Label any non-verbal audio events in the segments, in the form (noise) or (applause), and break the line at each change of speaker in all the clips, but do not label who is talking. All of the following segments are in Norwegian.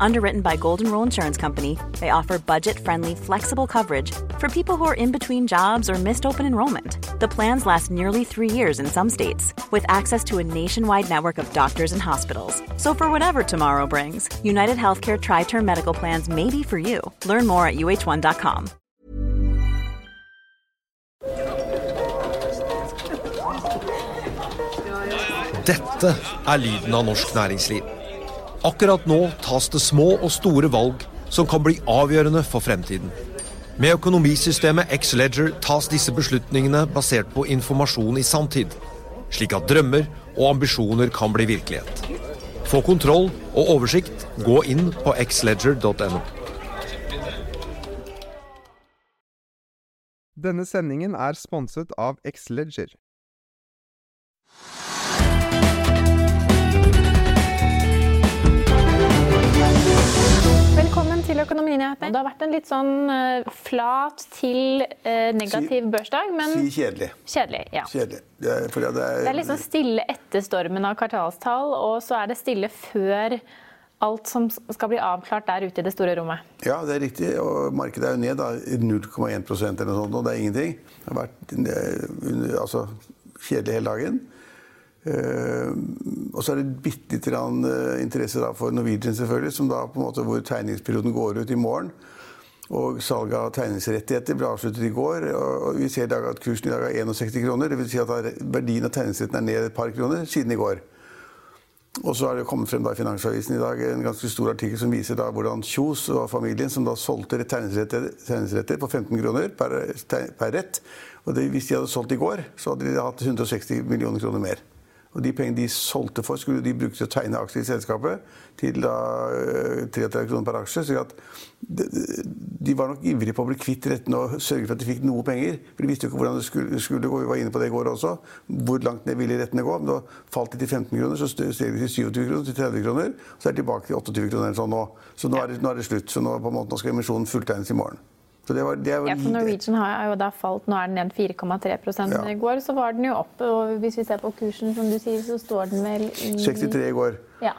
Underwritten by Golden Rule Insurance Company, they offer budget friendly, flexible coverage for people who are in between jobs or missed open enrollment. The plans last nearly three years in some states, with access to a nationwide network of doctors and hospitals. So, for whatever tomorrow brings, United Healthcare Tri Term Medical Plans may be for you. Learn more at uh1.com.
Dette er lyden av norsk næringsliv. Akkurat nå tas det små og store valg som kan bli avgjørende for fremtiden. Med økonomisystemet X-Leger tas disse beslutningene basert på informasjon i sanntid, slik at drømmer og ambisjoner kan bli virkelighet. Få kontroll og oversikt, gå inn på xledger.no.
Denne sendingen er sponset av Xleger.
Til Økonominyhetene. Det har vært en litt sånn eh, flat til eh, negativ børsdag, men
Si kjedelig.
kjedelig. ja.
Kjedelig. Det er, det er,
Det er liksom stille etter stormen av kvartalstall, og så er det stille før alt som skal bli avklart der ute i det store rommet.
Ja, det er riktig. Og markedet er jo ned 0,1% eller noe sånt, og det er ingenting. Det har vært under- altså, kjedelig hele dagen. Eh, og så er det bitte litt grann, eh, interesse for Norwegian, selvfølgelig, som da på en måte hvor tegningsperioden går ut i morgen. Og salget av tegningsrettigheter ble avsluttet i går. og Vi ser at kursen i dag er 61 kroner. Dvs. Si at verdien av tegningsretten er ned et par kroner siden i går. Og så har det kommet frem da i Finansavisen i dag en ganske stor artikkel som viser da hvordan Kjos og familien, som da solgte tegningsretter på 15 kroner per, per rett og det, Hvis de hadde solgt i går, så hadde de hatt 160 millioner kroner mer. Og De pengene de solgte for, skulle de bruke til å tegne aksjer i selskapet til da øh, 33 kroner per aksje. så de, de var nok ivrige på å bli kvitt rettene og sørge for at de fikk noe penger. For de visste jo ikke hvordan det skulle, skulle gå. Vi var inne på det i går også. Hvor langt ned ville rettene gå. Men da falt de til 15 kroner, så steg de til 27 kroner, til 30 kroner. Og Så er de tilbake til 28 kroner eller sånn nå. Så nå er det, nå er det slutt. Så nå, måte, nå skal emisjonen fulltegnes i morgen. Det var, det var
Ja, for Norwegian har jo da falt, nå er den ned 4,3
Ja.
I går så var den jo opp, og hvis vi ser på kursen, som du sier, så står den vel i
63 i går,
Ja.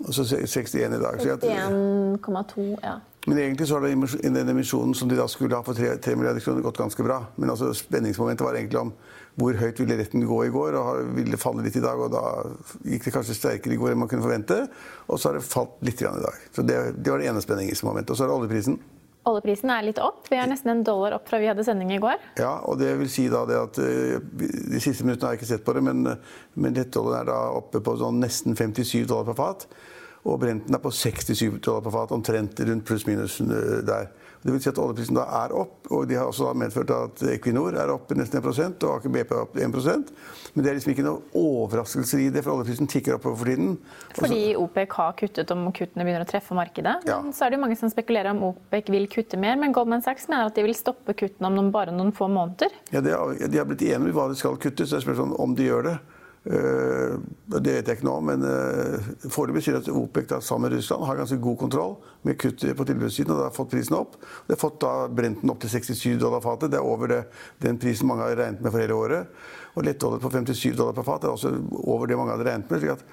og så 61 i dag.
61,2. Ja.
Men egentlig så har den emisjonen som de da skulle ha for 3, 3 milliarder kroner, gått ganske bra. Men altså, spenningsmomentet var egentlig om hvor høyt ville retten gå i går, og ville falle litt i dag. Og da gikk det kanskje sterkere i går enn man kunne forvente. Og så har det falt litt i dag. Så det, det var det ene spenningsmomentet. Og så er det oljeprisen.
Oljeprisen er litt opp. Vi er nesten en dollar opp fra vi hadde sending i går.
Ja, og det vil si da det at eh, De siste minuttene har jeg ikke sett på det, men, eh, men lettoljen er da oppe på sånn nesten 57 dollar per fat. Og Brenten er på 67 dollar på fat, omtrent rundt pluss-minus eh, der. Det vil si at oljeprisen da er opp, og de har også medført at Equinor er opp nesten 1 og Aker BP er opp 1 Men det er liksom ikke noe overraskelse i det, for oljeprisen tikker oppover for tiden.
Fordi OPEC har kuttet om kuttene begynner å treffe markedet.
Ja.
Men så er det jo mange som spekulerer om OPEC vil kutte mer, men Goldman Sachs mener at de vil stoppe kuttene om noen, bare noen få måneder.
Ja, De har blitt enige om hva de skal kutte, så det er spørsmål om de gjør det. Eh, det vet jeg ikke nå, men uh, foreløpig sier at OPEC da, sammen med Russland har ganske god kontroll med kutt på tilbudssiden, og det har fått prisen opp. Det har fått da Brenten opp til 67 dollar fatet. Det er over det, den prisen mange har regnet med for hele året. Og lettolje på 57 dollar per fat er også over det mange hadde regnet med. slik at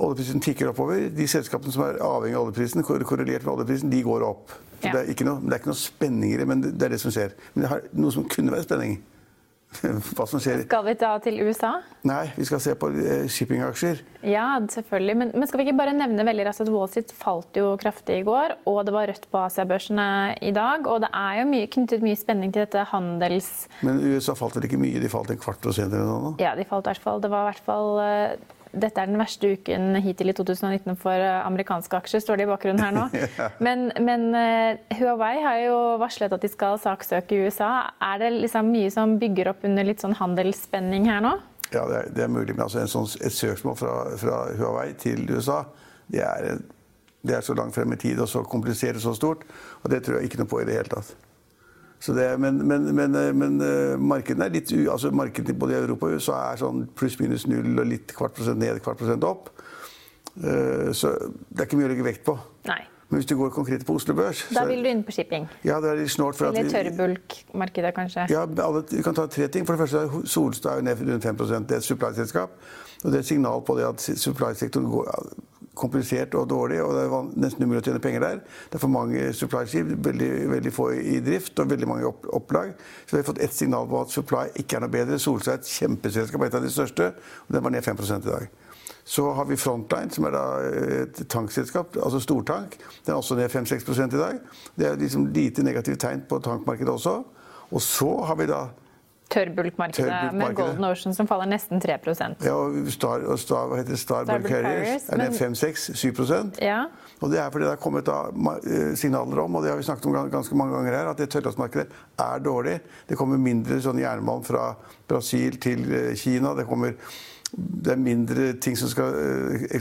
Oljeprisen tikker oppover. De selskapene som er avhengig av oljeprisen, korrelert med oljeprisen, de går opp.
Ja.
det, er ikke noe, det er ikke noe spenning i det, men det er det som skjer. Men det har noe som kunne være spenning. (laughs) Hva som skjer
Skal vi da til USA?
Nei, vi skal se på eh, shippingaksjer.
Ja, selvfølgelig. Men, men skal vi ikke bare nevne veldig raskt at Wall Street falt jo kraftig i går, og det var rødt på Asiabørsene i dag. Og det er jo mye, knyttet mye spenning til dette handels...
Men USA falt vel ikke mye? De falt en kvart prosent eller noe?
Ja, de falt i hvert fall. Det var i hvert fall eh, dette er den verste uken hittil i 2019 for eh, amerikanske aksjer, står det i bakgrunnen her nå. (laughs) Men, men eh, Huawei har jo varslet at de skal saksøke i USA. Er det liksom mye som bygger opp under litt sånn handelsspenning her nå?
Ja, det er, det er mulig. Men altså sånn, et søksmål fra, fra Huawei til USA, det er, det er så langt frem i tid og så komplisert og så stort. Og det tror jeg ikke noe på i det hele tatt. Så det, men men, men, men eh, markedene er litt altså markedene både i Europa og USA er sånn pluss-minus null og litt kvart prosent ned, kvart prosent opp. Eh, Så det er ikke mye å legge vekt på.
Nei.
Men hvis du går konkret på Oslo Børs
Da vil du inn på shipping?
Ja, det er litt snålt.
Eller tørrbulkmarkedet, kanskje?
Ja, alle, Vi kan ta tre ting. For det første er Solstad ned rundt 5 Det er et supply-selskap. Og det er et signal på det at supply-sektoren går komplisert og dårlig, og det er nesten umulig å tjene penger der. Det er for mange supply-skip, veldig, veldig, få i drift og veldig mange opplag. Så vi har fått ett signal på at supply ikke er noe bedre. Solstad er et kjempeselskap, et av de største, og den var ned 5% i dag. Så har vi Frontline, som er et tankselskap, altså stortank. Den er også ned 5-6% i dag. Det er liksom lite negativt tegn på tankmarkedet også. Og så har vi da
Tørrbulkmarkedet med Golden Ocean som faller nesten 3%
Ja, og Star, og Star, hva heter Star Bulk Carriers er ned 5-6-7
ja.
Og Det er fordi det har kommet da, eh, signaler om, og det har vi snakket om ganske mange ganger her, at det tørrlastmarkedet er dårlig. Det kommer mindre sånn jernmalm fra Brasil til eh, Kina. Det kommer det er mindre ting som skal uh,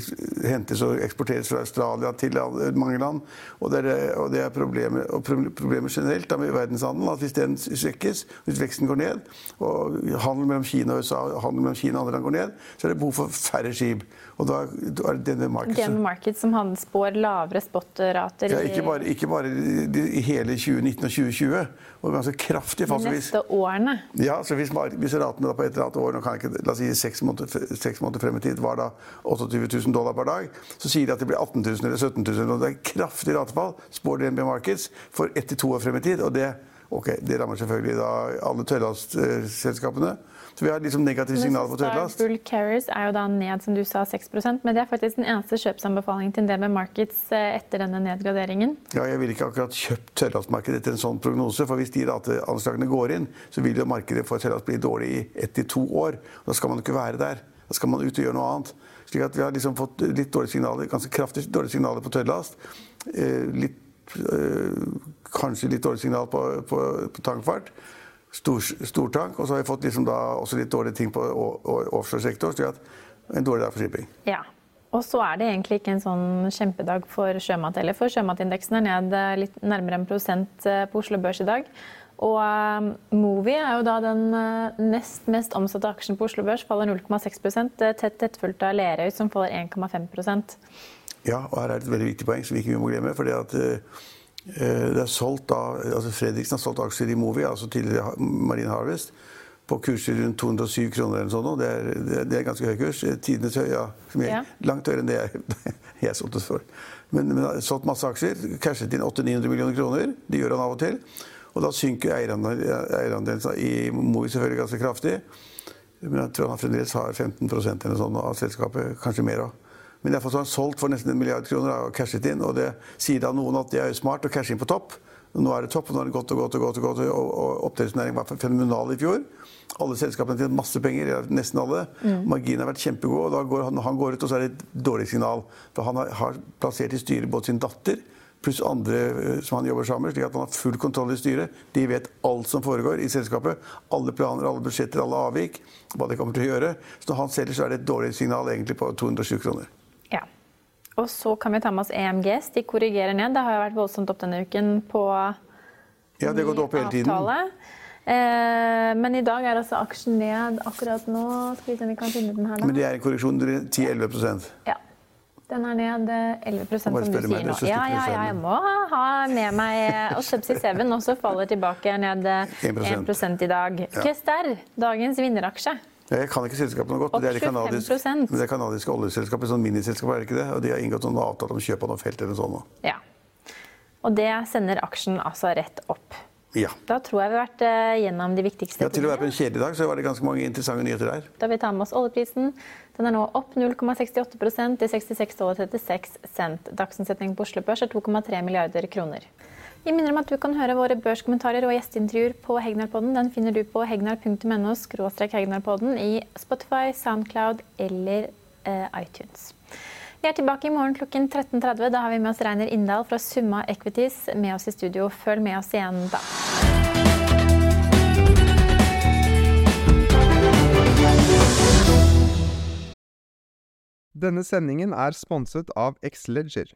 hentes og eksporteres fra Australia til mange land. Og det er, og det er problemet, og problemet generelt da, med verdenshandelen. at Hvis den svekkes, hvis veksten går ned, og handel mellom Kina og USA handel mellom Kina og andre land går ned, så er det behov for færre skip. Og da er det denne markedet
denne marked som spår lavere spotrater
ja, ikke bare, ikke bare i hele 2019 og 2020, og ganske kraftig.
De neste årene?
Ja, så hvis, hvis ratene på et eller annet år nå kan jeg ikke, la oss si seks måneder seks måneder frem i tid var da 28 000 dollar per dag. Så sier de at det blir 18 000 eller 17 000. Og det er kraftig ratefall, spår DNB Markets, for ett til to år frem i tid. Og det, okay, det rammer selvfølgelig da alle tørrlastselskapene. Så vi har liksom negative signaler på tørrlast.
Bull Carriers er jo da ned, som du sa, 6% men det er faktisk den eneste kjøpsanbefalingen til DB Markets eh, etter denne nedgraderingen.
Ja, jeg ville ikke akkurat kjøpt tørrlastmarkedet etter en sånn prognose. For hvis de rateanslagene går inn, så vil jo markedet for tørrlast bli dårlig i ett til to år. Da skal man ikke være der. Da skal man ut og gjøre noe annet. Slik at vi har liksom fått litt dårlige signaler, ganske kraftig dårlige signaler på tørrlast. Eh, litt, eh, kanskje litt dårlig signal på, på, på tankfart. Stor, stortank. Og så har vi fått liksom også litt dårlige ting på offshoresektoren. Så at en dårlig dag for shipping.
Ja. Og så er det egentlig ikke en sånn kjempedag for sjømat heller. For sjømatindeksen er ned litt nærmere en prosent eh, på Oslo Børs i dag. Og um, Movi er jo da den nest mest omsatte aksjen på Oslo Børs, faller 0,6% Tett tettfulgt av Lerøy, som faller 1,5%
Ja, og her er det et veldig viktig poeng som vi ikke må glemme. fordi at uh, det er solgt av, altså Fredriksen har solgt aksjer i Movi, altså tidligere Marine Harvest, på kurser rundt 207 kroner eller sånn. Det er, det er ganske høy kurs. Tidenes høy, ja, som er ja. langt høyere enn det jeg, (laughs) jeg solgte for. Men, men har solgt masse aksjer. Cashet inn 800-900 millioner kroner. Det gjør han av og til. Og da synker eierandelen i Movi selvfølgelig ganske kraftig. Men jeg tror han fremdeles har 15% eller sånn av selskapet, kanskje mer òg. Men derfor har han solgt for nesten en milliard kroner og cashet inn. Og det sier da noen at det er smart å cashe inn på topp. Nå er det topp, og nå har det gått og gått og gått. Og, gått, og oppdrettsnæringen var fenomenal i fjor. Alle selskapene har tjent masse penger, nesten alle. Mm. Marginene har vært kjempegod. og da går han, han, går ut, og så er det et dårlig signal. For han har, har plassert i styret både sin datter pluss andre eh, som han jobber sammen med, slik at han har full kontroll i styret. De vet alt som foregår i selskapet. Alle planer, alle budsjetter, alle avvik. Hva de kommer til å gjøre. Så når han selger, så er det et dårlig signal egentlig på 207 kroner.
Ja. Og så kan vi ta med oss EMGs. De korrigerer ned. Det har jo vært voldsomt opp denne uken på
Ja, det har gått opp hele tiden.
Eh, men i dag er altså aksjen ned akkurat nå. Skal vi se om vi kan finne den her, da.
Men det er en korreksjon 10-11%
Ja. Den er ned 11% som du sier nå. Ja, ja, ja, jeg må ha med meg Og Subsea Seven også faller tilbake ned 1% i dag. Kester, dagens vinneraksje.
Jeg kan ikke selskapet noe godt.
men det er
det kanadiske oljeselskapet, sånn miniselskap, er det ikke det? Og de har inngått noen avtale om kjøp av noe felt eller noe sånt.
Ja. Og det sender aksjen altså rett opp.
Ja.
Da tror jeg vi har vært uh, gjennom de viktigste.
Ja, Til å være på en kjedelig dag så var det ganske mange interessante nyheter der.
Da vi tar med oss oljeprisen. Den er nå opp 0,68% til 66,36 cent. Dagsomsetningen på Oslo Børs er 2,3 milliarder kroner. Vi minner om at du kan høre våre børskommentarer og gjesteintervjuer på Hegnarpodden. Den finner du på hegnar.no hegnarpodden i Spotify, Soundcloud eller eh, iTunes. Vi er tilbake i morgen klokken 13.30. Da har vi med oss Reiner Inndal fra Summa Equities med oss i studio. Følg med oss igjen da.
Denne sendingen er sponset av Xleger.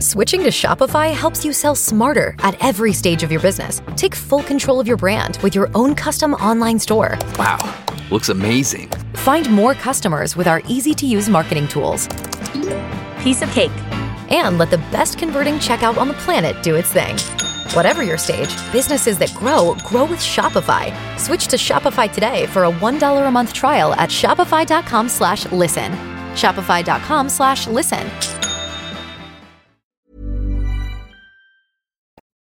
Switching to Shopify helps you sell smarter at every stage of your business. Take full control of your brand with your own custom online store.
Wow, looks amazing.
Find more customers with our easy to use marketing tools.
Piece of cake.
And let the best converting checkout on the planet do its thing. Whatever your stage, businesses that grow grow with Shopify. Switch to Shopify today for a $1 a month trial at shopify.com slash